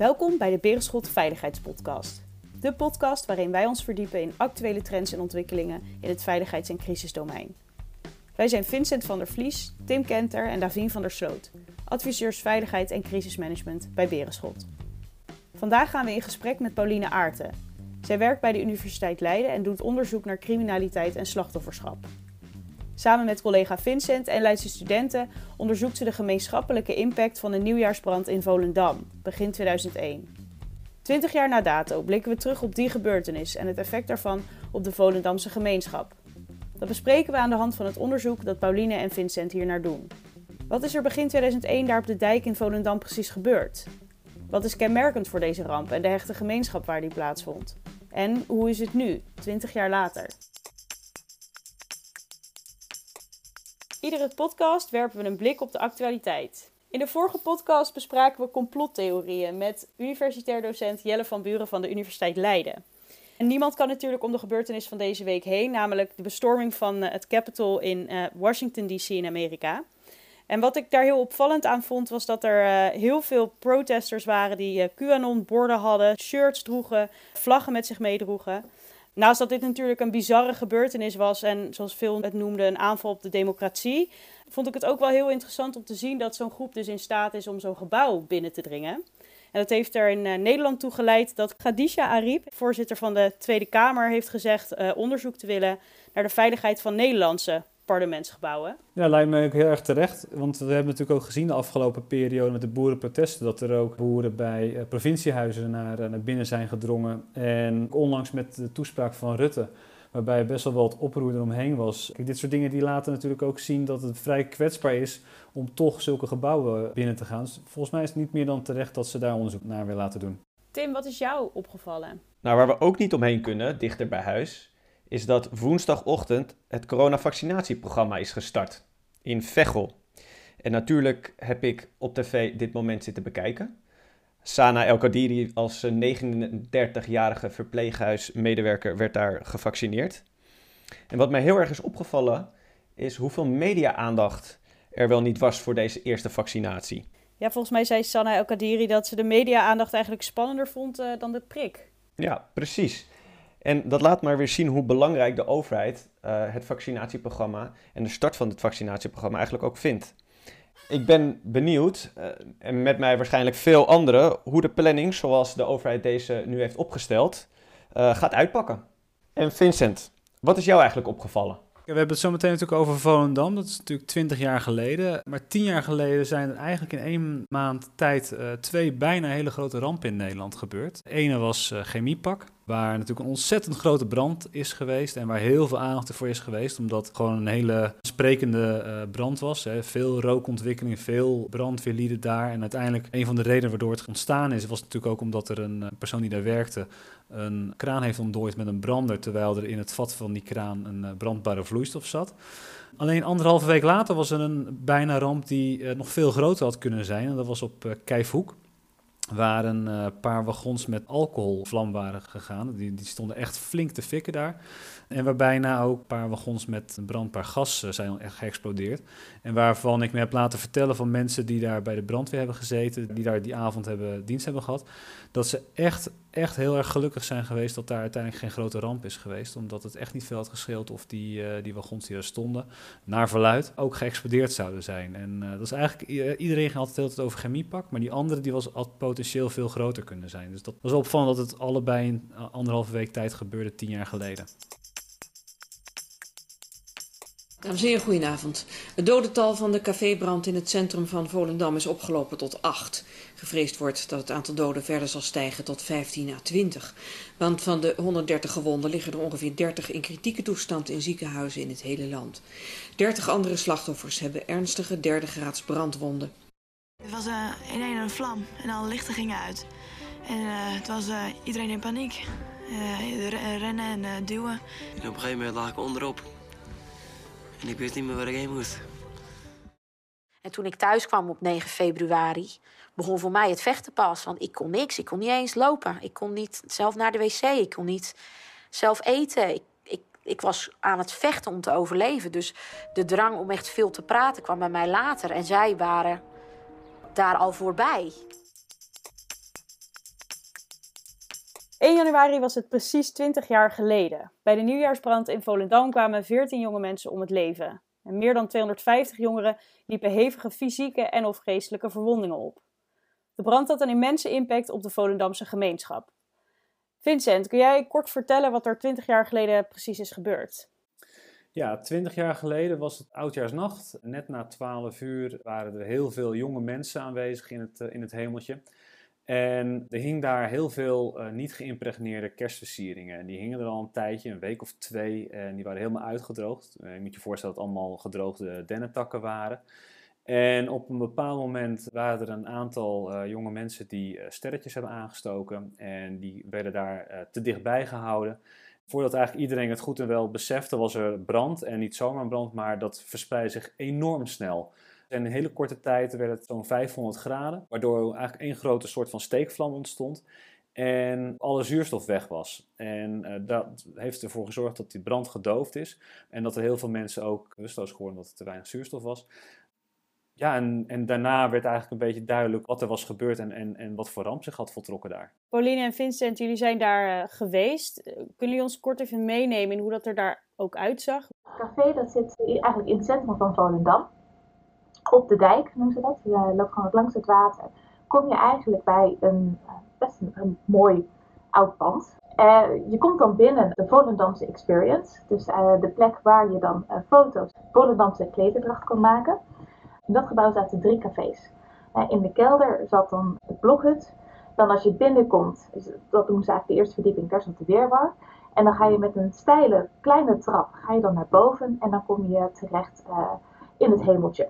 Welkom bij de Berenschot Veiligheidspodcast. De podcast waarin wij ons verdiepen in actuele trends en ontwikkelingen in het veiligheids- en crisisdomein. Wij zijn Vincent van der Vlies, Tim Kenter en Davien van der Sloot, adviseurs veiligheid en crisismanagement bij Berenschot. Vandaag gaan we in gesprek met Pauline Aarten. Zij werkt bij de Universiteit Leiden en doet onderzoek naar criminaliteit en slachtofferschap. Samen met collega Vincent en Leidse studenten onderzoekt ze de gemeenschappelijke impact van de nieuwjaarsbrand in Volendam, begin 2001. Twintig jaar na dato blikken we terug op die gebeurtenis en het effect daarvan op de Volendamse gemeenschap. Dat bespreken we aan de hand van het onderzoek dat Pauline en Vincent hier naar doen. Wat is er begin 2001 daar op de dijk in Volendam precies gebeurd? Wat is kenmerkend voor deze ramp en de hechte gemeenschap waar die plaatsvond? En hoe is het nu, 20 jaar later? Iedere podcast werpen we een blik op de actualiteit. In de vorige podcast bespraken we complottheorieën met universitair docent Jelle van Buren van de Universiteit Leiden. En niemand kan natuurlijk om de gebeurtenis van deze week heen, namelijk de bestorming van eh, het Capitol in uh, Washington DC in Amerika. En wat ik daar heel opvallend aan vond, was dat er uh, heel veel protesters waren die QAnon-borden hadden, shirts droegen, vlaggen met zich meedroegen. Naast dat dit natuurlijk een bizarre gebeurtenis was en zoals veel het noemden een aanval op de democratie, vond ik het ook wel heel interessant om te zien dat zo'n groep dus in staat is om zo'n gebouw binnen te dringen. En dat heeft er in uh, Nederland toe geleid dat Khadija Arib, voorzitter van de Tweede Kamer, heeft gezegd uh, onderzoek te willen naar de veiligheid van Nederlandse parlementsgebouwen. Ja, lijkt me ook heel erg terecht. Want we hebben natuurlijk ook gezien de afgelopen periode met de boerenprotesten... dat er ook boeren bij uh, provinciehuizen naar, naar binnen zijn gedrongen. En onlangs met de toespraak van Rutte waarbij best wel wat oproer eromheen was. Kijk, dit soort dingen die laten natuurlijk ook zien dat het vrij kwetsbaar is om toch zulke gebouwen binnen te gaan. Dus volgens mij is het niet meer dan terecht dat ze daar onderzoek naar willen laten doen. Tim, wat is jou opgevallen? Nou, waar we ook niet omheen kunnen, dichter bij huis, is dat woensdagochtend het coronavaccinatieprogramma is gestart in Veghel. En natuurlijk heb ik op tv dit moment zitten bekijken. Sana El Kadiri als 39-jarige verpleeghuismedewerker werd daar gevaccineerd. En wat mij heel erg is opgevallen is hoeveel media-aandacht er wel niet was voor deze eerste vaccinatie. Ja, volgens mij zei Sana El Kadiri dat ze de media-aandacht eigenlijk spannender vond uh, dan de prik. Ja, precies. En dat laat maar weer zien hoe belangrijk de overheid uh, het vaccinatieprogramma en de start van het vaccinatieprogramma eigenlijk ook vindt. Ik ben benieuwd, uh, en met mij waarschijnlijk veel anderen, hoe de planning zoals de overheid deze nu heeft opgesteld, uh, gaat uitpakken. En Vincent, wat is jou eigenlijk opgevallen? We hebben het zo meteen natuurlijk over Volendam. Dat is natuurlijk 20 jaar geleden. Maar 10 jaar geleden zijn er eigenlijk in één maand tijd twee bijna hele grote rampen in Nederland gebeurd. De ene was Chemiepak. Waar natuurlijk een ontzettend grote brand is geweest. En waar heel veel aandacht ervoor is geweest. Omdat het gewoon een hele sprekende uh, brand was. Hè. Veel rookontwikkeling, veel brandweerlieden daar. En uiteindelijk een van de redenen waardoor het ontstaan is. Was natuurlijk ook omdat er een persoon die daar werkte. Een kraan heeft ontdooid met een brander. Terwijl er in het vat van die kraan een brandbare vloeistof zat. Alleen anderhalve week later was er een bijna ramp die nog veel groter had kunnen zijn. En dat was op uh, waar een uh, paar wagons met alcohol vlam waren gegaan. Die, die stonden echt flink te fikken daar. En waarbij na ook een paar wagons met brandbaar gas uh, zijn geëxplodeerd. En waarvan ik me heb laten vertellen van mensen die daar bij de brandweer hebben gezeten, die daar die avond hebben, dienst hebben gehad, dat ze echt, echt heel erg gelukkig zijn geweest dat daar uiteindelijk geen grote ramp is geweest. Omdat het echt niet veel had gescheeld of die, uh, die wagons die er stonden, naar verluid, ook geëxplodeerd zouden zijn. En uh, dat is eigenlijk, iedereen had het altijd over chemiepak, maar die andere die was had potentieel veel groter kunnen zijn. Dus dat was opvallend dat het allebei in anderhalve week tijd gebeurde, tien jaar geleden. Dames en heren, goedenavond. Het dodental van de cafébrand in het centrum van Volendam is opgelopen tot 8. Gevreesd wordt dat het aantal doden verder zal stijgen tot 15 à 20. Want van de 130 gewonden liggen er ongeveer 30 in kritieke toestand in ziekenhuizen in het hele land. 30 andere slachtoffers hebben ernstige derde graads brandwonden. Het was uh, in een, een vlam en alle lichten gingen uit. En uh, het was uh, iedereen in paniek. rennen en duwen. En op een gegeven moment lag ik onderop. En ik wist niet meer waar ik heen moest. En toen ik thuis kwam op 9 februari, begon voor mij het vechten pas. Want ik kon niks. Ik kon niet eens lopen. Ik kon niet zelf naar de wc. Ik kon niet zelf eten. Ik, ik, ik was aan het vechten om te overleven. Dus de drang om echt veel te praten kwam bij mij later. En zij waren daar al voorbij. 1 januari was het precies 20 jaar geleden. Bij de nieuwjaarsbrand in Volendam kwamen 14 jonge mensen om het leven. En meer dan 250 jongeren liepen hevige fysieke en of geestelijke verwondingen op. De brand had een immense impact op de Volendamse gemeenschap. Vincent, kun jij kort vertellen wat er 20 jaar geleden precies is gebeurd? Ja, 20 jaar geleden was het oudjaarsnacht. Net na 12 uur waren er heel veel jonge mensen aanwezig in het, in het hemeltje. En er hing daar heel veel uh, niet geïmpregneerde kerstversieringen. En die hingen er al een tijdje, een week of twee. En die waren helemaal uitgedroogd. Uh, je moet je voorstellen dat het allemaal gedroogde dennentakken waren. En op een bepaald moment waren er een aantal uh, jonge mensen die sterretjes hebben aangestoken. En die werden daar te dichtbij gehouden. Voordat eigenlijk iedereen het goed en wel besefte, was er brand. En niet zomaar brand, maar dat verspreidde zich enorm snel. In een hele korte tijd werd het zo'n 500 graden, waardoor eigenlijk één grote soort van steekvlam ontstond en alle zuurstof weg was. En uh, dat heeft ervoor gezorgd dat die brand gedoofd is en dat er heel veel mensen ook bewusteloos geworden dat er te weinig zuurstof was. Ja, en, en daarna werd eigenlijk een beetje duidelijk wat er was gebeurd en, en, en wat voor ramp zich had voltrokken daar. Pauline en Vincent, jullie zijn daar uh, geweest. Kunnen jullie ons kort even meenemen in hoe dat er daar ook uitzag? Het café dat zit eigenlijk in het centrum van Volendam op de dijk, noemen ze dat. Je loopt gewoon langs het water. Kom je eigenlijk bij een eh, best een, mooi oud pand. Uh, je komt dan binnen de Volendamse Experience. Dus de plek waar je dan foto's Volendamse klederdracht kan maken. In dat gebouw zaten drie cafés. in de kelder zat dan het blokhut. Dan als je binnenkomt, dat doen ze eigenlijk de eerste verdieping, daar zat de weerwar. En dan ga je met een steile kleine trap ga je dan naar boven en dan kom je terecht in het hemeltje.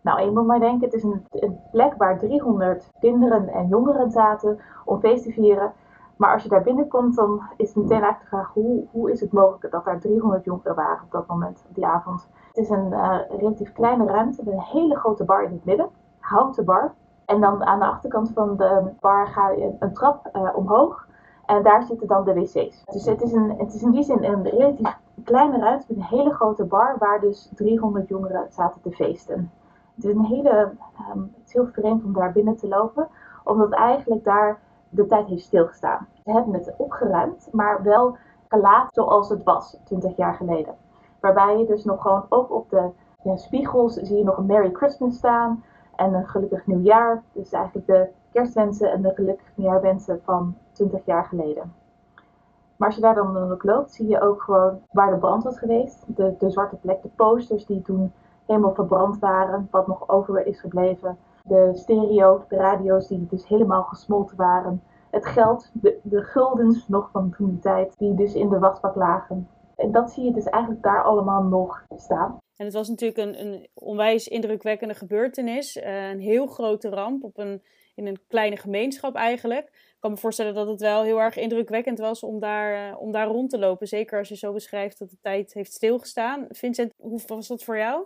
Nou, je moet maar denken, het is een, een, plek waar 300 kinderen en jongeren zaten om feest te vieren. Maar als je daar binnenkomt, dan is het meteen eigenlijk de vraag, hoe, hoe is het mogelijk dat daar 300 jongeren waren op dat moment, op die avond. Het is een uh, relatief kleine ruimte met een hele grote bar in het midden, houten bar. En dan aan de achterkant van de bar ga je een trap uh, omhoog en daar zitten dan de wc's. Dus het is, een, het is in die zin een relatief kleine ruimte met een hele grote bar waar dus 300 jongeren zaten te feesten. Het is een hele, um, het heel vreemd om daar binnen te lopen, omdat eigenlijk daar de tijd heeft stilgestaan. Ze hebben het opgeruimd, maar wel gelaten zoals het was 20 jaar geleden. Waarbij je dus nog gewoon ook op de ja, spiegels zie je nog een Merry Christmas staan en een gelukkig nieuwjaar. Dus eigenlijk de kerstwensen en de gelukkig nieuwjaarwensen van 20 jaar geleden. Maar als je daar dan ook loopt, zie je ook gewoon waar de brand was geweest. De, de zwarte plek, de posters die toen helemaal verbrand waren, wat nog over is gebleven. De stereo, de radio's die dus helemaal gesmolten waren. Het geld, de, de guldens nog van toen die tijd, die dus in de wasbak lagen. En dat zie je dus eigenlijk daar allemaal nog staan. En het was natuurlijk een, een onwijs indrukwekkende gebeurtenis. Uh, een heel grote ramp op een, in een kleine gemeenschap eigenlijk. Ik kan me voorstellen dat het wel heel erg indrukwekkend was om daar, uh, om daar rond te lopen. Zeker als je zo beschrijft dat de tijd heeft stilgestaan. Vincent, hoe was dat voor jou?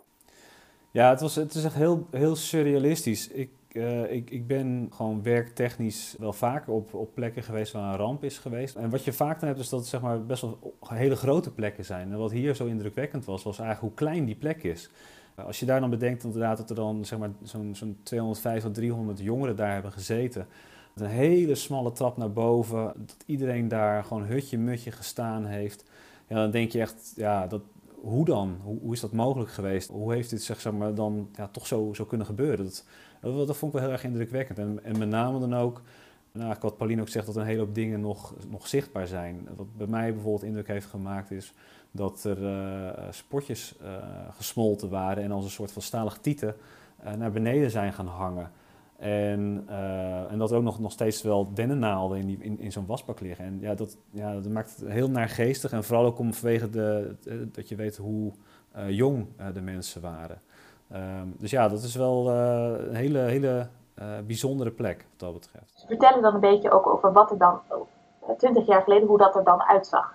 Ja, het, was, het is echt heel, heel surrealistisch. Ik, uh, ik, ik ben gewoon werktechnisch wel vaker op, op plekken geweest waar een ramp is geweest. En wat je vaak dan hebt, is dat het zeg maar, best wel hele grote plekken zijn. En wat hier zo indrukwekkend was, was eigenlijk hoe klein die plek is. Als je daar dan bedenkt inderdaad dat er dan zeg maar, zo'n zo'n 250 tot 300 jongeren daar hebben gezeten. Een hele smalle trap naar boven. Dat iedereen daar gewoon hutje-mutje gestaan heeft. Ja, dan denk je echt, ja, dat, hoe dan? Hoe, hoe, is dat mogelijk geweest? Hoe heeft dit zeg maar, dan ja, toch zo, zo kunnen gebeuren? Dat, dat, vond ik wel heel erg indrukwekkend. En, en met name dan ook, nou, wat Pauline ook zegt, dat een hele hoop dingen nog, nog zichtbaar zijn. Wat bij mij bijvoorbeeld indruk heeft gemaakt is dat er uh, spotjes uh, gesmolten waren en als een soort van stalig tieten uh, naar beneden zijn gaan hangen. En, uh, en dat ook nog, nog steeds wel dennennaalden in, in, in zo'n wasbak liggen. En ja dat, ja, dat maakt het heel naargeestig. En vooral ook om vanwege de, dat je weet hoe uh, jong de mensen waren. Um, dus ja, dat is wel een hele, hele bijzondere plek wat dat betreft. Ze vertellen dan een beetje ook over wat er dan, twintig jaar geleden, hoe dat er dan uitzag.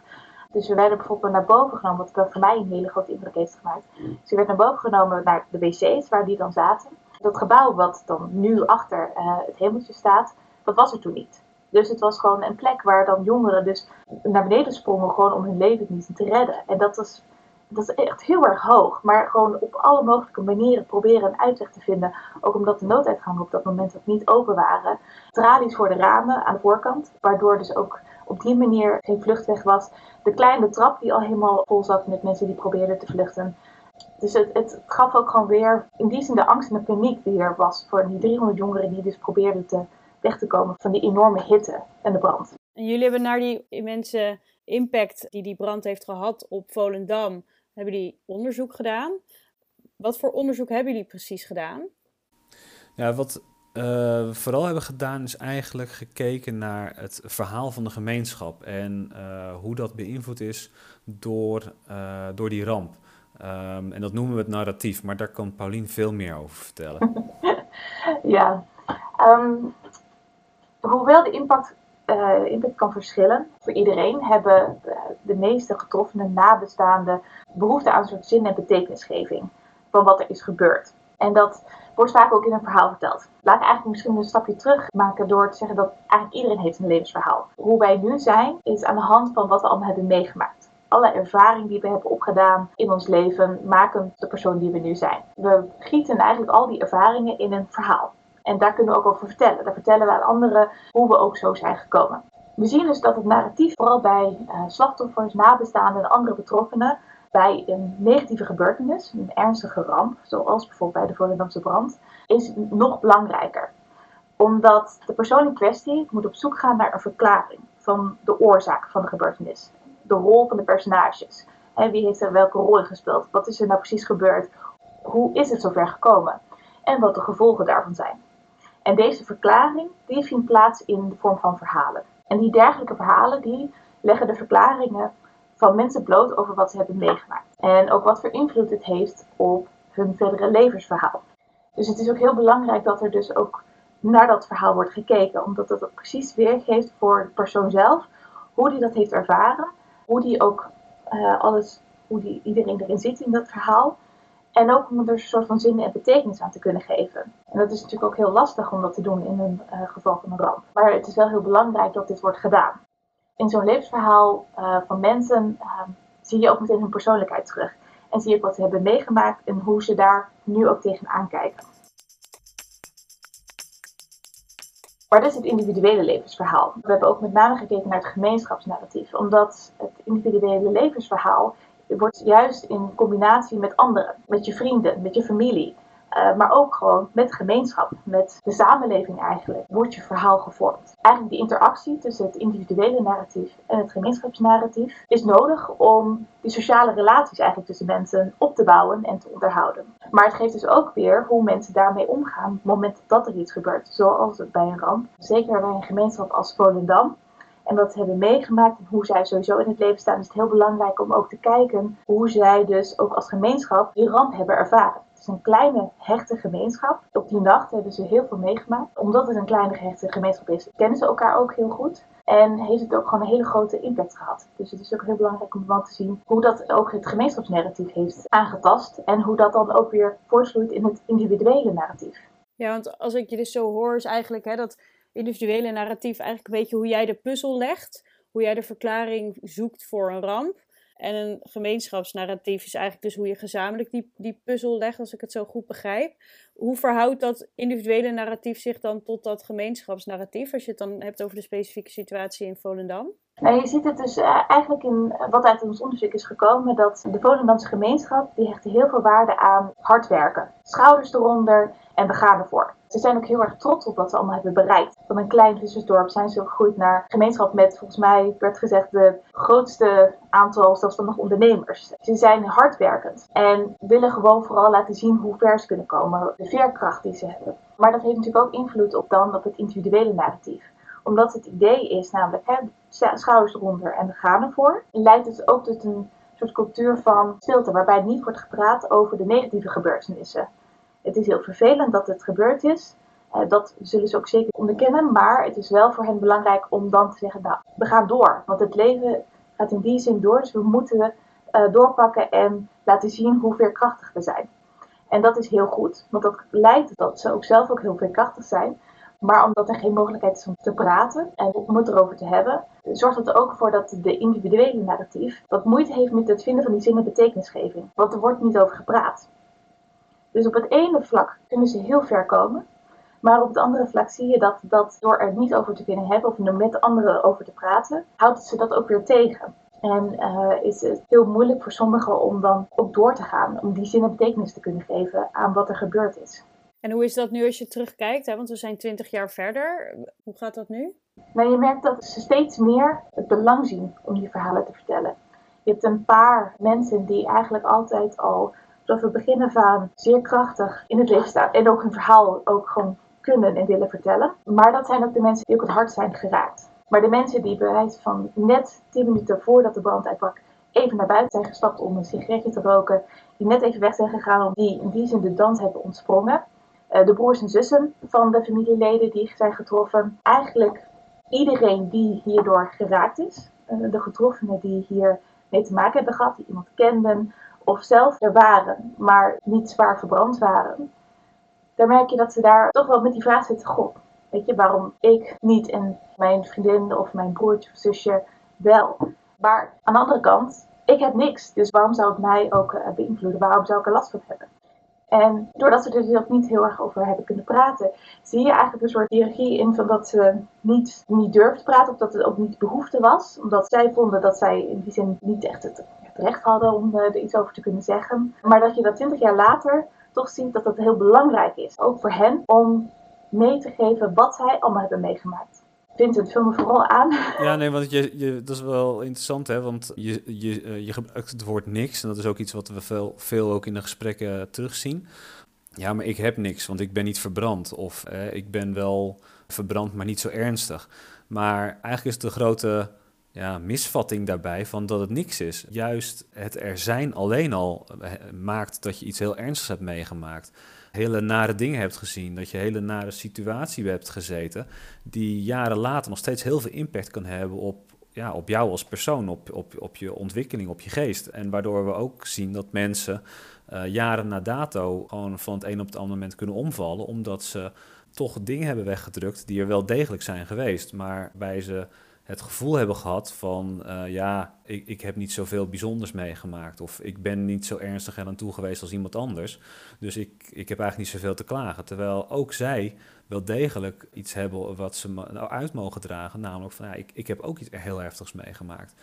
Dus we werden bijvoorbeeld naar boven genomen, wat voor mij een hele grote indruk heeft gemaakt. Ze werd naar boven genomen naar de wc's, waar die dan zaten. Dat gebouw wat dan nu achter uh, het hemeltje staat, dat was er toen niet. Dus het was gewoon een plek waar dan jongeren dus naar beneden sprongen gewoon om hun leven niet te redden. En dat was, dat is echt heel erg hoog. Maar gewoon op alle mogelijke manieren proberen een uitweg te vinden. Ook omdat de nooduitgangen op dat moment ook niet open waren. Tralies voor de ramen aan de voorkant. Waardoor dus ook op die manier geen vluchtweg was. De kleine trap die al helemaal vol zat met mensen die probeerden te vluchten. Dus het, het gaf ook gewoon weer in die zin de angst en de paniek die er was voor die 300 jongeren die dus probeerden te, weg te komen van die enorme hitte en de brand. En jullie hebben naar die immense impact die die brand heeft gehad op Volendam, hebben die onderzoek gedaan. Wat voor onderzoek hebben jullie precies gedaan? Ja, wat uh, we vooral hebben gedaan is eigenlijk gekeken naar het verhaal van de gemeenschap en uh, hoe dat beïnvloed is door, uh, door die ramp. Um, en dat noemen we het narratief, maar daar kan Paulien veel meer over vertellen. ja, um, hoewel de impact, impact kan verschillen voor iedereen, hebben de meeste getroffenen nabestaanden behoefte aan een soort zin en betekenisgeving van wat er is gebeurd. En dat wordt vaak ook in een verhaal verteld. Laat ik eigenlijk misschien een stapje terug maken door te zeggen dat eigenlijk iedereen heeft een levensverhaal. Hoe wij nu zijn, is aan de hand van wat we allemaal hebben meegemaakt. Alle ervaringen die we hebben opgedaan in ons leven maken de persoon die we nu zijn. We gieten eigenlijk al die ervaringen in een verhaal. En daar kunnen we ook over vertellen. Daar vertellen we aan anderen hoe we ook zo zijn gekomen. We zien dus dat het narratief vooral bij uh, slachtoffers, nabestaanden en andere betrokkenen bij een negatieve gebeurtenis, een ernstige ramp, zoals bijvoorbeeld bij de Volendamse brand, is nog belangrijker. Omdat de persoon in kwestie moet op zoek gaan naar een verklaring van de oorzaak van de gebeurtenis. De rol van de personages. wie heeft er welke rol in gespeeld? Wat is er nou precies gebeurd? Hoe is het zover gekomen? En wat de gevolgen daarvan zijn. En deze verklaring die vindt plaats in de vorm van verhalen. En die dergelijke verhalen die leggen de verklaringen van mensen bloot over wat ze hebben meegemaakt. En ook wat voor invloed het heeft op hun verdere levensverhaal. Dus het is ook heel belangrijk dat er dus ook naar dat verhaal wordt gekeken, omdat dat ook precies weergeeft voor de persoon zelf hoe die dat heeft ervaren, hoe die ook uh, alles, hoe die, iedereen erin zit in dat verhaal. En ook om er een soort van zin en betekenis aan te kunnen geven. En dat is natuurlijk ook heel lastig om dat te doen in een uh, geval van een ramp. Maar het is wel heel belangrijk dat dit wordt gedaan in zo'n levensverhaal uh, van mensen uh, zie je ook meteen hun persoonlijkheid terug. En zie je ook wat ze hebben meegemaakt en hoe ze daar nu ook tegenaan kijken. Maar dat is het individuele levensverhaal. We hebben ook met name gekeken naar het gemeenschapsnarratief. Omdat het individuele levensverhaal wordt juist in combinatie met anderen, met je vrienden, met je familie, uh, maar ook gewoon met gemeenschap, met de samenleving eigenlijk, wordt je verhaal gevormd. Eigenlijk die interactie tussen het individuele narratief en het gemeenschapsnarratief is nodig om die sociale relaties eigenlijk tussen mensen op te bouwen en te onderhouden. Maar het geeft dus ook weer hoe mensen daarmee omgaan op het moment dat er iets gebeurt, zoals bij een ramp. Zeker bij een gemeenschap als Volendam, en dat hebben meegemaakt en hoe zij sowieso in het leven staan, is het heel belangrijk om ook te kijken hoe zij dus ook als gemeenschap die ramp hebben ervaren. Het is een kleine hechte gemeenschap. Op die nacht hebben ze heel veel meegemaakt. Omdat het een kleine hechte gemeenschap is, kennen ze elkaar ook heel goed. En heeft het ook gewoon een hele grote impact gehad. Dus het is ook heel belangrijk om te zien hoe dat ook het gemeenschapsnarratief heeft aangetast. En hoe dat dan ook weer voortvloeit in het individuele narratief. Ja, want als ik je dus zo hoor, is eigenlijk hè, dat individuele narratief eigenlijk een beetje hoe jij de puzzel legt. Hoe jij de verklaring zoekt voor een ramp. En een gemeenschapsnarratief is eigenlijk dus hoe je gezamenlijk die, die puzzel legt, als ik het zo goed begrijp. Hoe verhoudt dat individuele narratief zich dan tot dat gemeenschapsnarratief, als je het dan hebt over de specifieke situatie in Volendam? Nou, je ziet het dus eh, eigenlijk in wat uit ons onderzoek is gekomen, dat de Volendamse gemeenschap, die hecht heel veel waarde aan hard werken. Schouders eronder en we gaan ervoor. Ze zijn ook heel erg trots op wat ze allemaal hebben bereikt. Van een klein vissersdorp zijn ze gegroeid naar gemeenschap met, volgens mij werd gezegd, de grootste aantal zelfstandige ondernemers. Ze zijn hardwerkend en willen gewoon vooral laten zien hoe ver ze kunnen komen, de veerkracht die ze hebben. Maar dat heeft natuurlijk ook invloed op dan op het individuele narratief omdat het idee is namelijk hè, schouders eronder en we gaan ervoor, leidt het ook tot een soort cultuur van stilte, waarbij niet wordt gepraat over de negatieve gebeurtenissen. Het is heel vervelend dat het gebeurd is. Uh, dat zullen ze ook zeker onderkennen. Maar het is wel voor hen belangrijk om dan te zeggen, nou, we gaan door. Want het leven gaat in die zin door. Dus we moeten uh, doorpakken en laten zien hoe veerkrachtig we zijn. En dat is heel goed. Want dat leidt dat ze ook zelf ook heel veerkrachtig zijn. Maar omdat er geen mogelijkheid is om te praten en om het erover te hebben, zorgt het er ook voor dat de individuele narratief wat moeite heeft met het vinden van die zin en betekenisgeving. Want er wordt niet over gepraat. Dus op het ene vlak kunnen ze heel ver komen. Maar op het andere vlak zie je dat, dat door er niet over te kunnen hebben of er met anderen over te praten, houdt ze dat ook weer tegen. En uh, is het heel moeilijk voor sommigen om dan ook door te gaan, om die zin en betekenis te kunnen geven aan wat er gebeurd is. En hoe is dat nu als je terugkijkt? Hè? Want we zijn twintig jaar verder. Hoe gaat dat nu? Nou, je merkt dat ze steeds meer het belang zien om die verhalen te vertellen. Je hebt een paar mensen die eigenlijk altijd al vanaf het begin van zeer krachtig in het leven staan. En ook hun verhaal ook gewoon kunnen en willen vertellen. Maar dat zijn ook de mensen die ook het hart zijn geraakt. Maar de mensen die bewijs van net 10 minuten voordat de brand uitbrak even naar buiten zijn gestapt om een sigaretje te roken, die net even weg zijn gegaan, die in die zin de dans hebben ontsprongen. Eh, de broers en zussen van de familieleden die zijn getroffen. Eigenlijk iedereen die hierdoor geraakt is. Eh, de getroffenen die hier mee te maken hebben gehad, die iemand kenden of zelf er waren, maar niet zwaar verbrand waren. Daar merk je dat ze daar toch wel met die vraag zitten, goh, weet je, waarom ik niet en mijn vriendin of mijn broertje of zusje wel. Maar aan de andere kant, ik heb niks, dus waarom zou het mij ook uh, beïnvloeden? Waarom zou ik er last van hebben? En doordat ze er dus niet heel erg over hebben kunnen praten, zie je eigenlijk een soort hiërarchie in van dat ze niet, niet durfden te praten, of dat het ook niet behoefte was. Omdat zij vonden dat zij in die zin niet echt het recht hadden om uh, er iets over te kunnen zeggen. Maar dat je dat twintig jaar later toch ziet dat het heel belangrijk is, ook voor hen, om mee te geven wat zij allemaal hebben meegemaakt. Vincent, vul me vooral aan. Ja, nee, want je, je, dat is wel interessant, hè? Want je, je, eh, je gebruikt het woord niks. En dat is ook iets wat we veel, veel ook in de gesprekken terugzien. Ja, maar ik heb niks, want ik ben niet verbrand. Of eh, ik ben wel verbrand, maar niet zo ernstig. Maar eigenlijk is de grote ja, misvatting daarbij van dat het niks is. Juist het er zijn alleen al eh, maakt dat je iets heel ernstigs hebt meegemaakt hele nare dingen hebt gezien, dat je hele nare situatie hebt gezeten, die jaren later nog steeds heel veel impact kan hebben op, ja, op jou als persoon, op, op, op je ontwikkeling, op je geest. En waardoor we ook zien dat mensen uh, jaren na dato gewoon van het een op het andere moment kunnen omvallen, omdat ze toch dingen hebben weggedrukt die er wel degelijk zijn geweest, maar bij ze het gevoel hebben gehad van uh, ja, ik, ik heb niet zoveel bijzonders meegemaakt. Of ik ben niet zo ernstig aan toe geweest als iemand anders. Dus ik, ik heb eigenlijk niet zoveel te klagen. Terwijl ook zij wel degelijk iets hebben wat ze nou uit mogen dragen. Namelijk van ja, ik, ik heb ook iets heel heftigs meegemaakt.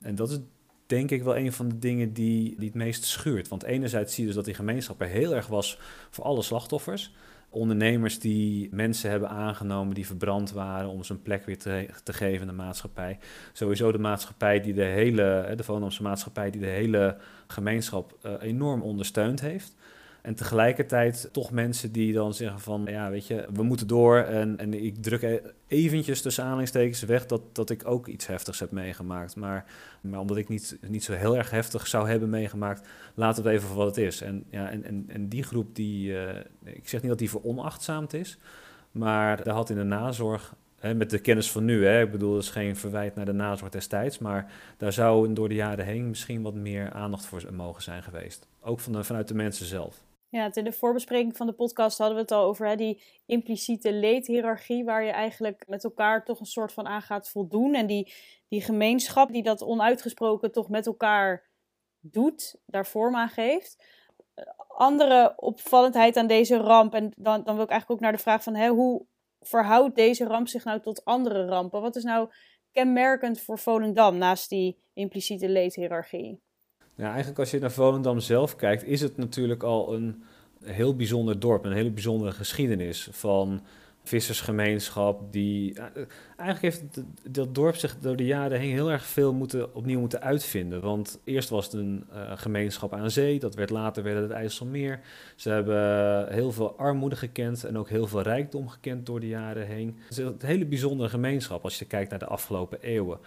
En dat is denk ik wel een van de dingen die, die het meest schuurt. Want enerzijds zie je dus dat die gemeenschap er heel erg was voor alle slachtoffers ondernemers die mensen hebben aangenomen die verbrand waren om ze een plek weer te, te geven in de maatschappij. Sowieso de maatschappij die de hele, de maatschappij die de hele gemeenschap uh, enorm ondersteund heeft. En tegelijkertijd toch mensen die dan zeggen van, ja, weet je, we moeten door. En, en ik druk e-, eventjes tussen aanhalingstekens weg dat, dat ik ook iets heftigs heb meegemaakt. Maar, maar omdat ik niet, niet zo heel erg heftig zou hebben meegemaakt, we het even voor wat het is. En, ja, en, en, en die groep, die, uh, ik zeg niet dat die veronachtzaamd is, maar daar had in de nazorg met de kennis van nu, hè, ik bedoel, dat is geen verwijt naar de nazorg destijds, maar daar zou door de jaren heen misschien wat meer aandacht voor mogen zijn geweest. Ook van de, vanuit de mensen zelf. Ja, in de voorbespreking van de podcast hadden we het al over hè, die impliciete leedhierarchie, waar je eigenlijk met elkaar toch een soort van aan gaat voldoen. En die, die gemeenschap die dat onuitgesproken toch met elkaar doet, daar vorm aan geeft. Andere opvallendheid aan deze ramp, en dan, dan wil ik eigenlijk ook naar de vraag van hè, hoe verhoudt deze ramp zich nou tot andere rampen? Wat is nou kenmerkend voor Volendam naast die impliciete leedhierarchie? Ja, eigenlijk als je naar Volendam zelf kijkt, is het natuurlijk al een heel bijzonder dorp, een hele bijzondere geschiedenis van vissersgemeenschap. Die, eh, eigenlijk heeft dat dorp zich door de jaren heen heel erg veel moeten, opnieuw moeten uitvinden. Want eerst was het een uh, gemeenschap aan zee, dat werd later werd het IJsselmeer. Ze hebben heel veel armoede gekend en ook heel veel rijkdom gekend door de jaren heen. Het is een hele bijzondere gemeenschap als je kijkt naar de afgelopen eeuwen.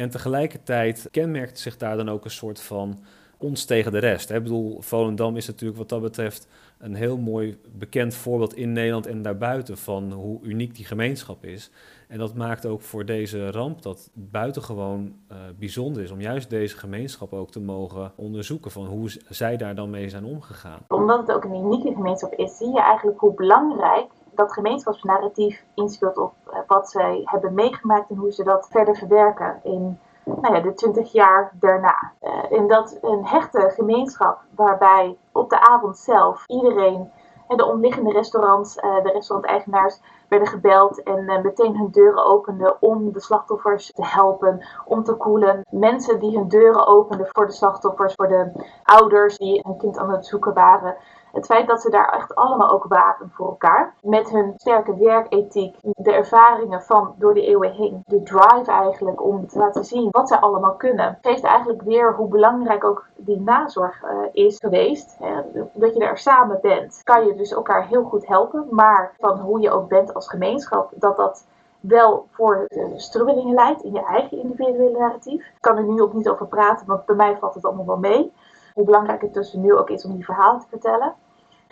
En tegelijkertijd kenmerkt zich daar dan ook een soort van ons tegen de rest. Ik bedoel, Volendam is natuurlijk wat dat betreft een heel mooi bekend voorbeeld in Nederland en daarbuiten van hoe uniek die gemeenschap is. En dat maakt ook voor deze ramp dat buitengewoon uh, bijzonder is om juist deze gemeenschap ook te mogen onderzoeken van hoe zij daar dan mee zijn omgegaan. Omdat het ook een unieke gemeenschap is, zie je eigenlijk hoe belangrijk dat gemeenschapsnarratief inspeelt op eh, wat zij hebben meegemaakt en hoe ze dat verder verwerken in nou ja, de 20 jaar daarna. Uh, in dat een hechte gemeenschap waarbij op de avond zelf iedereen En de omliggende restaurants, de restauranteigenaars, werden gebeld en meteen hun deuren openden om de slachtoffers te helpen, om te koelen. Mensen die hun deuren openden voor de slachtoffers, voor de ouders die hun kind aan het zoeken waren. Het feit dat ze daar echt allemaal ook waren voor elkaar. Met hun sterke werkethiek, de ervaringen van door de eeuwen heen. De drive eigenlijk om te laten zien wat ze allemaal kunnen. Geeft eigenlijk weer hoe belangrijk ook die nazorg uh, is geweest. Hè? Dat je er samen bent. Kan je dus elkaar heel goed helpen. Maar van hoe je ook bent als gemeenschap, dat dat wel voor strubbelingen leidt in je eigen individuele narratief. Ik kan er nu ook niet over praten, want bij mij valt het allemaal wel mee hoe belangrijk het tussen nu ook is om die verhalen te vertellen.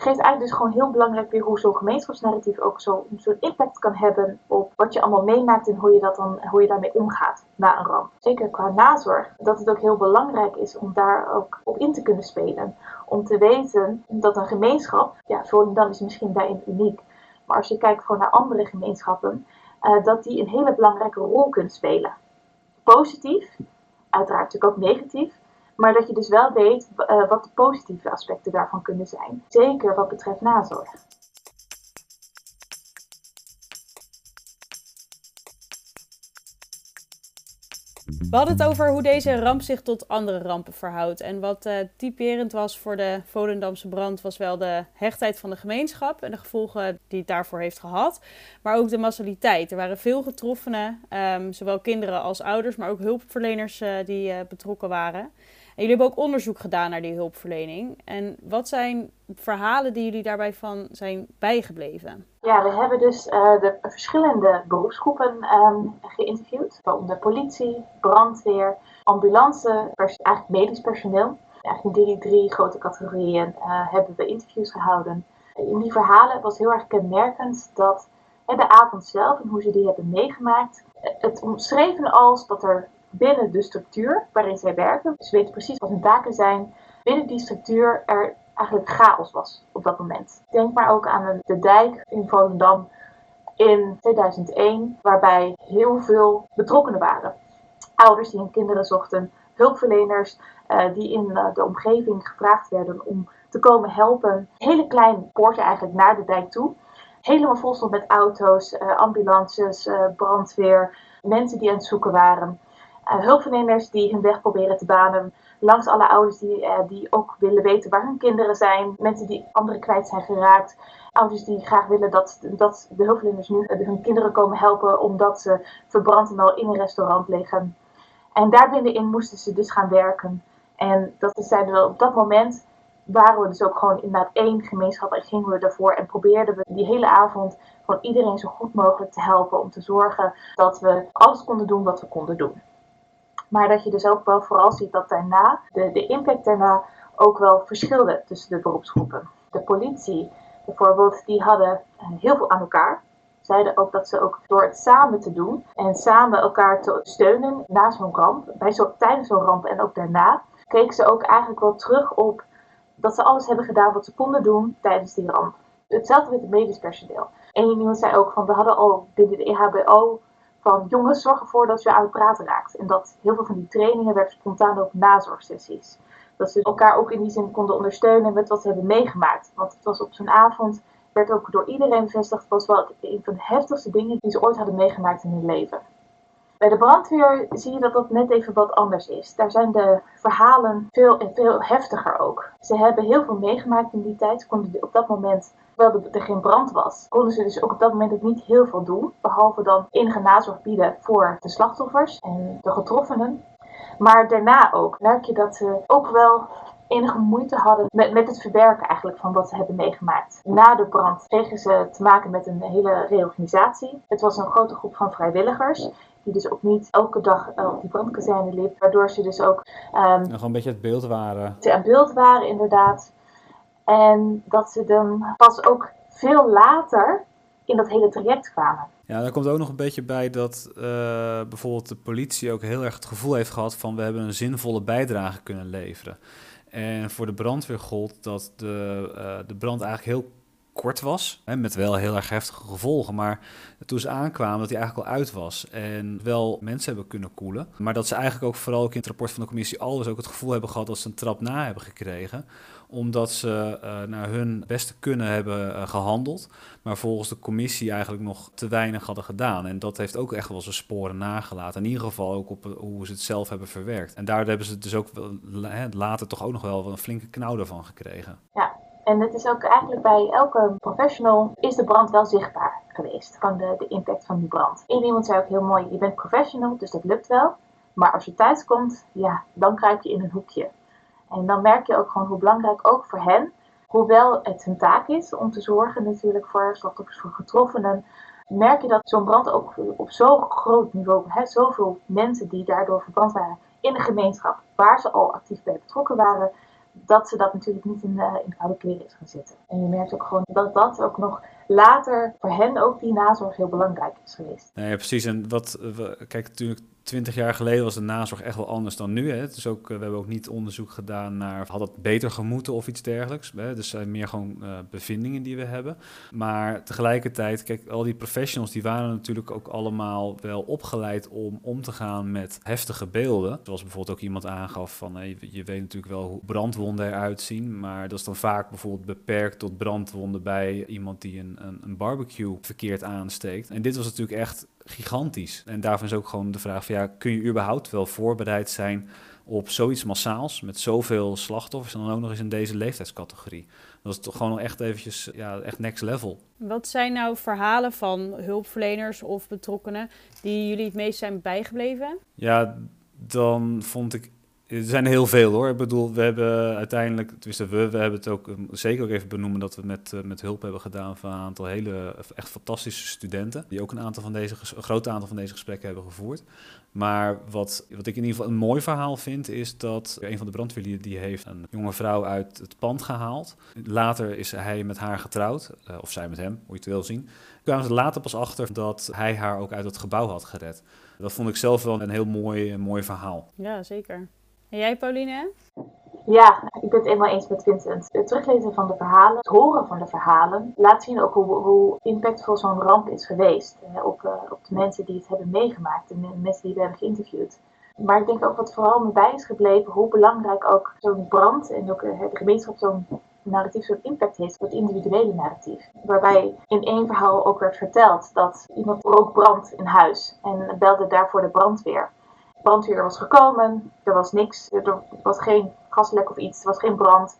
Geeft eigenlijk dus gewoon heel belangrijk weer hoe zo'n gemeenschapsnarratief ook zo'n zo impact kan hebben op wat je allemaal meemaakt en hoe je, dat dan, hoe je daarmee omgaat na een ramp. Zeker qua nazorg, dat het ook heel belangrijk is om daar ook op in te kunnen spelen. Om te weten dat een gemeenschap, ja, Volendam is misschien daarin uniek, maar als je kijkt voor naar andere gemeenschappen, uh, dat die een hele belangrijke rol kunnen spelen. Positief, uiteraard natuurlijk ook negatief, maar dat je dus wel weet uh, wat de positieve aspecten daarvan kunnen zijn. Zeker wat betreft nazorg. We hadden het over hoe deze ramp zich tot andere rampen verhoudt. En wat uh, typerend was voor de Volendamse brand was wel de hechtheid van de gemeenschap en de gevolgen die het daarvoor heeft gehad. Maar ook de massaliteit. Er waren veel getroffenen, um, zowel kinderen als ouders, maar ook hulpverleners uh, die betrokken waren jullie hebben ook onderzoek gedaan naar die hulpverlening. En wat zijn verhalen die jullie daarbij van zijn bijgebleven? Ja, we hebben dus uh, de verschillende beroepsgroepen um, geïnterviewd. Waaronder politie, brandweer, ambulance, eigenlijk medisch personeel. Eigenlijk in die drie grote categorieën uh, hebben we interviews gehouden. In die verhalen was heel erg kenmerkend dat de avond zelf en hoe ze die hebben meegemaakt, het omschreven als dat er binnen de structuur waarin zij werken. Ze weten precies wat hun taken zijn. Binnen die structuur er eigenlijk chaos was op dat moment. Denk maar ook aan de dijk in Volendam in 2001, waarbij heel veel betrokkenen waren. Ouders die hun kinderen zochten, hulpverleners uh, die in uh, de omgeving gevraagd werden om te komen helpen. Hele klein poortje eigenlijk naar de dijk toe. Helemaal vol stond met auto's, uh, ambulances, brandweer, mensen die aan het zoeken waren. Uh, hulpverleners die hun weg proberen te banen. Langs alle ouders die, uh, die ook willen weten waar hun kinderen zijn. Mensen die anderen kwijt zijn geraakt. Ouders die graag willen dat, dat de hulpverleners nu uh, hun kinderen komen helpen omdat ze verbrand en al in een restaurant liggen. En daar binnenin moesten ze dus gaan werken. En dat zeiden we op dat moment waren we dus ook gewoon inderdaad één gemeenschap en gingen we daarvoor en probeerden we die hele avond gewoon iedereen zo goed mogelijk te helpen om te zorgen dat we alles konden doen wat we konden doen. Maar dat je dus ook wel vooral ziet dat daarna, de, de impact daarna ook wel verschilde tussen de beroepsgroepen. De politie bijvoorbeeld, die hadden eh, heel veel aan elkaar. Zeiden ook dat ze ook door het samen te doen en samen elkaar te steunen na zo'n ramp, bij zo, tijdens zo'n ramp en ook daarna, keken ze ook eigenlijk wel terug op dat ze alles hebben gedaan wat ze konden doen tijdens die ramp. Hetzelfde met het medisch personeel. En iemand zei ook van we hadden al binnen de EHBO van jongens, zorg ervoor dat je aan praten raakt. En dat heel veel van die trainingen werden spontaan ook nazorgsessies. Dat ze elkaar ook in die zin konden ondersteunen met wat ze hebben meegemaakt. Want het was op zo'n avond, werd ook door iedereen bevestigd, was wel een van de heftigste dingen die ze ooit hadden meegemaakt in hun leven. Bij de brandweer zie je dat dat net even wat anders is. Daar zijn de verhalen veel, veel heftiger ook. Ze hebben heel veel meegemaakt in die tijd. Konden op dat moment terwijl er geen brand was, konden ze dus ook op dat moment ook niet heel veel doen. Behalve dan enige nazorg bieden voor de slachtoffers en de getroffenen. Maar daarna ook merk je dat ze ook wel enige moeite hadden met, met het verwerken eigenlijk van wat ze hebben meegemaakt. Na de brand kregen ze te maken met een hele reorganisatie. Het was een grote groep van vrijwilligers die dus ook niet elke dag op die brandkazerne liep. Waardoor ze dus ook... Um, Nog een beetje het beeld waren. Het beeld waren, inderdaad. En dat ze dan pas ook veel later in dat hele traject kwamen. Ja, daar komt ook nog een beetje bij dat uh, bijvoorbeeld de politie ook heel erg het gevoel heeft gehad van we hebben een zinvolle bijdrage kunnen leveren. En voor de brandweer gold dat de, uh, de brand eigenlijk heel kort was, hè, met wel heel erg heftige gevolgen. Maar toen ze aankwamen, dat hij eigenlijk al uit was en wel mensen hebben kunnen koelen. Maar dat ze eigenlijk ook vooral in het rapport van de commissie alles ook het gevoel hebben gehad dat ze een trap na hebben gekregen omdat ze uh, naar hun beste kunnen hebben uh, gehandeld, maar volgens de commissie eigenlijk nog te weinig hadden gedaan. En dat heeft ook echt wel zijn sporen nagelaten. In ieder geval ook op hoe ze het zelf hebben verwerkt. En daar hebben ze dus ook later toch ook nog wel een flinke knauw ervan gekregen. Ja, en het is ook eigenlijk bij elke professional is de brand wel zichtbaar geweest. Van de, de impact van die brand. En iemand zei ook heel mooi, je bent professional, dus dat lukt wel. Maar als je thuis komt, ja, dan kruip je in een hoekje. En dan merk je ook gewoon hoe belangrijk ook voor hen, hoewel het hun taak is om te zorgen natuurlijk voor slachtoffers, voor getroffenen, merk je dat zo'n brand ook op zo'n groot niveau, hè, zoveel mensen die daardoor verbrand waren in de gemeenschap waar ze al actief bij betrokken waren, dat ze dat natuurlijk niet in, uh, in koude kleren is gaan zetten. En je merkt ook gewoon dat dat ook nog later voor hen ook die nazorg heel belangrijk is geweest. Nee, precies. En wat, we, kijk, natuurlijk twintig jaar geleden was de nazorg echt wel anders dan nu. Hè. Het is ook, eh, we hebben ook niet onderzoek gedaan naar had het beter gemoeten of iets dergelijks. Hè. Dus zijn meer gewoon uh, bevindingen die we hebben. Maar tegelijkertijd, kijk, al die professionals die waren natuurlijk ook allemaal wel opgeleid om om te gaan met heftige beelden. Zoals bijvoorbeeld ook iemand aangaf van je, je weet natuurlijk wel hoe brandwonden eruit zien. Maar dat is dan vaak bijvoorbeeld beperkt tot brandwonden bij iemand die een, een, een barbecue verkeerd aansteekt. En dit was natuurlijk echt gigantisch. En daarvan is ook gewoon de vraag van ja, kun je überhaupt wel voorbereid zijn op zoiets massaals met zoveel slachtoffers en dan ook nog eens in deze leeftijdscategorie. Dat is toch gewoon echt eventjes, ja, echt next level. Wat zijn nou verhalen van hulpverleners of betrokkenen die jullie het meest zijn bijgebleven? Ja, dan vond ik er zijn heel veel hoor. Ik bedoel, we hebben uiteindelijk, we, we hebben het ook um, zeker ook even benoemen dat we met, uh, met hulp hebben gedaan van een aantal hele echt fantastische studenten. Die ook een aantal van deze, een groot aantal van deze gesprekken hebben gevoerd. Maar wat, wat ik in ieder geval een mooi verhaal vind, is dat een van de brandweerlieden die heeft een jonge vrouw uit het pand gehaald. Later is hij met haar getrouwd, of zij met hem, hoe je het wil zien. Kwamen ze later pas achter dat hij haar ook uit het gebouw had gered. Dat vond ik zelf wel een heel mooi, mooi verhaal. Ja, zeker. En jij, Pauline? Ja, ik ben het eenmaal eens met Vincent. Het teruglezen van de verhalen, het horen van de verhalen, laat zien ook hoe, hoe impactvol zo'n ramp is geweest. Hè, op, uh, op de mensen die het hebben meegemaakt de mensen die we hebben geïnterviewd. Maar ik denk ook wat vooral me bij is gebleven, hoe belangrijk ook zo'n brand en ook uh, de gemeenschap zo'n narratief zo'n impact heeft op het individuele narratief. Waarbij in één verhaal ook werd verteld dat iemand rook brand in huis en belde daarvoor de brandweer brandweer was gekomen, er was niks, er was geen gaslek of iets, er was geen brand.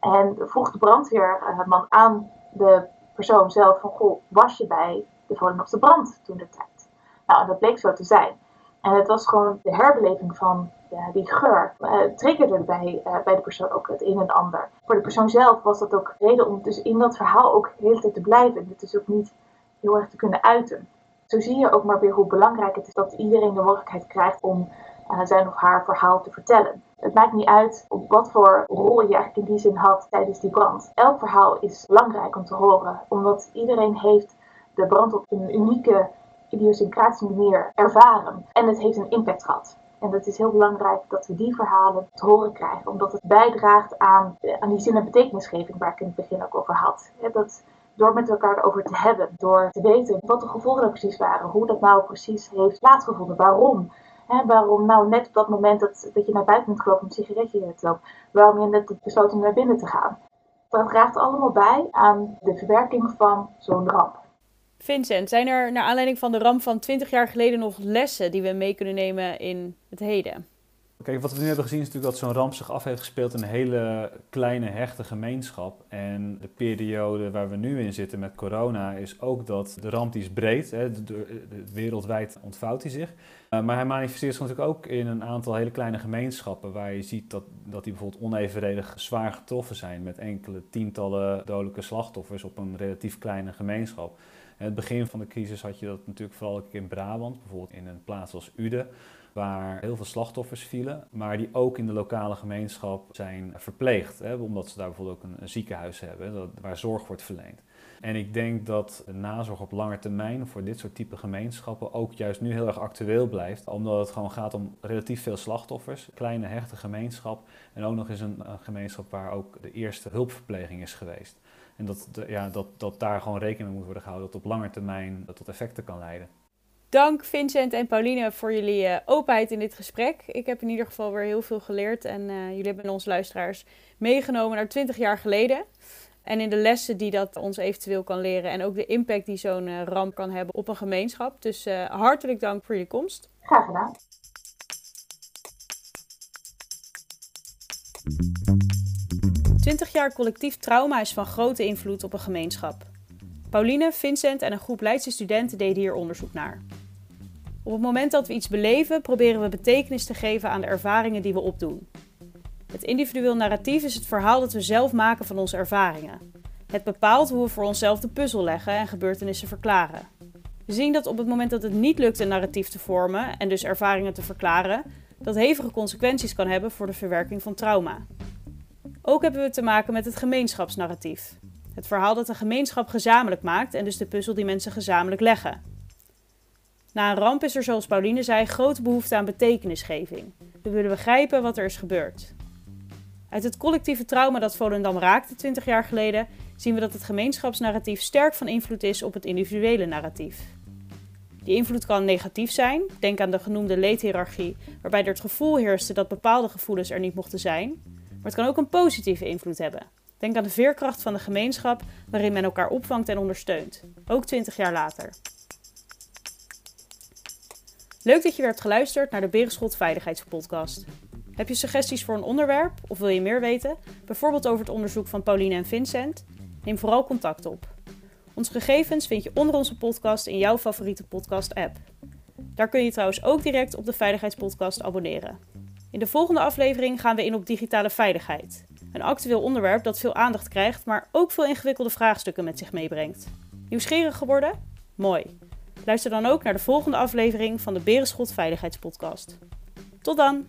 En vroeg de brandweerman aan de persoon zelf van, goh, was je bij de Volendamse brand toen de tijd? Nou, dat bleek zo te zijn. En het was gewoon de herbeleving van ja, die geur. Uh, triggerde bij, bij de persoon ook het een en ander. Voor de persoon zelf was dat ook reden om dus in dat verhaal ook de hele tijd te blijven. Het is ook niet heel erg te kunnen uiten zo zie je ook maar weer hoe belangrijk het is dat iedereen de mogelijkheid krijgt om uh, zijn of haar verhaal te vertellen. Het maakt niet uit op wat voor rol je eigenlijk in die zin had tijdens die brand. Elk verhaal is belangrijk om te horen, omdat iedereen heeft de brand op een unieke, idiosyncratische manier ervaren. En het heeft een impact gehad. En het is heel belangrijk dat we die verhalen te horen krijgen, omdat het bijdraagt aan, aan die zin- en betekenisgeving waar ik in het begin ook over had. dat door met elkaar over te hebben, door te weten wat de gevolgen er precies waren, hoe dat nou precies heeft plaatsgevonden, waarom. Waarom nou net op dat moment dat, dat je naar buiten bent gelopen om een sigaretje te lopen, waarom je net besloten om naar binnen te gaan. Dat draagt allemaal bij aan de verwerking van zo'n ramp. Vincent, zijn er naar aanleiding van de ramp van 20 jaar geleden nog lessen die we mee kunnen nemen in het heden? Kijk, wat we nu hebben gezien is natuurlijk dat zo'n ramp zich af heeft gespeeld in een hele kleine, hechte gemeenschap. En de periode waar we nu in zitten met corona is ook dat de ramp die is breed, hè, de, wereldwijd ontvouwt hij zich. Uh, maar hij manifesteert zich natuurlijk ook in een aantal hele kleine gemeenschappen waar je ziet dat, dat die bijvoorbeeld onevenredig zwaar getroffen zijn met enkele tientallen dodelijke slachtoffers op een relatief kleine gemeenschap. In het begin van de crisis had je dat natuurlijk vooral in Brabant, bijvoorbeeld in een plaats als Uden waar heel veel slachtoffers vielen, maar die ook in de lokale gemeenschap zijn verpleegd, hè, omdat ze daar bijvoorbeeld ook een, ziekenhuis hebben waar zorg wordt verleend. En ik denk dat nazorg op lange termijn voor dit soort type gemeenschappen ook juist nu heel erg actueel blijft, omdat het gewoon gaat om relatief veel slachtoffers, kleine hechte gemeenschap en ook nog eens een, een gemeenschap waar ook de eerste hulpverpleging is geweest. En dat, ja, dat, dat daar gewoon rekening mee moet worden gehouden dat op lange termijn dat tot effecten kan leiden. Dank Vincent en Pauline voor jullie uh, openheid in dit gesprek. Ik heb in ieder geval weer heel veel geleerd en uh, jullie hebben onze luisteraars meegenomen naar 20 jaar geleden. En in de lessen die dat ons eventueel kan leren en ook de impact die zo'n uh, ramp kan hebben op een gemeenschap. Dus hartelijk dank voor je komst. Graag gedaan. Twintig jaar collectief trauma is van grote invloed op een gemeenschap. Pauline, Vincent en een groep Leidse studenten deden hier onderzoek naar. Op het moment dat we iets beleven, proberen we betekenis te geven aan de ervaringen die we opdoen. Het individueel narratief is het verhaal dat we zelf maken van onze ervaringen. Het bepaalt hoe we voor onszelf de puzzel leggen en gebeurtenissen verklaren. We zien dat op het moment dat het niet lukt een narratief te vormen en dus ervaringen te verklaren, dat hevige consequenties kan hebben voor de verwerking van trauma. Ook hebben we te maken met het gemeenschapsnarratief. Het verhaal dat de gemeenschap gezamenlijk maakt en dus de puzzel die mensen gezamenlijk leggen. Na een ramp is er, zoals Pauline zei, grote behoefte aan betekenisgeving. We willen begrijpen wat er is gebeurd. Uit het collectieve trauma dat Volendam raakte 20 jaar geleden zien we dat het gemeenschapsnarratief sterk van invloed is op het individuele narratief. Die invloed kan negatief zijn, denk aan de genoemde leedhierarchie, waarbij er het gevoel heerste dat bepaalde gevoelens er niet mochten zijn, maar het kan ook een positieve invloed hebben. Denk aan de veerkracht van de gemeenschap waarin men elkaar opvangt en ondersteunt, ook 20 jaar later. Leuk dat je weer hebt geluisterd naar de Berenschot Veiligheidspodcast. Heb je suggesties voor een onderwerp of wil je meer weten, bijvoorbeeld over het onderzoek van Pauline en Vincent? Neem vooral contact op. Onze gegevens vind je onder onze podcast in jouw favoriete podcast-app. Daar kun je trouwens ook direct op de Veiligheidspodcast abonneren. In de volgende aflevering gaan we in op digitale veiligheid. Een actueel onderwerp dat veel aandacht krijgt, maar ook veel ingewikkelde vraagstukken met zich meebrengt. Nieuwsgierig geworden? Mooi. Luister dan ook naar de volgende aflevering van de Berenschot Veiligheidspodcast. Tot dan!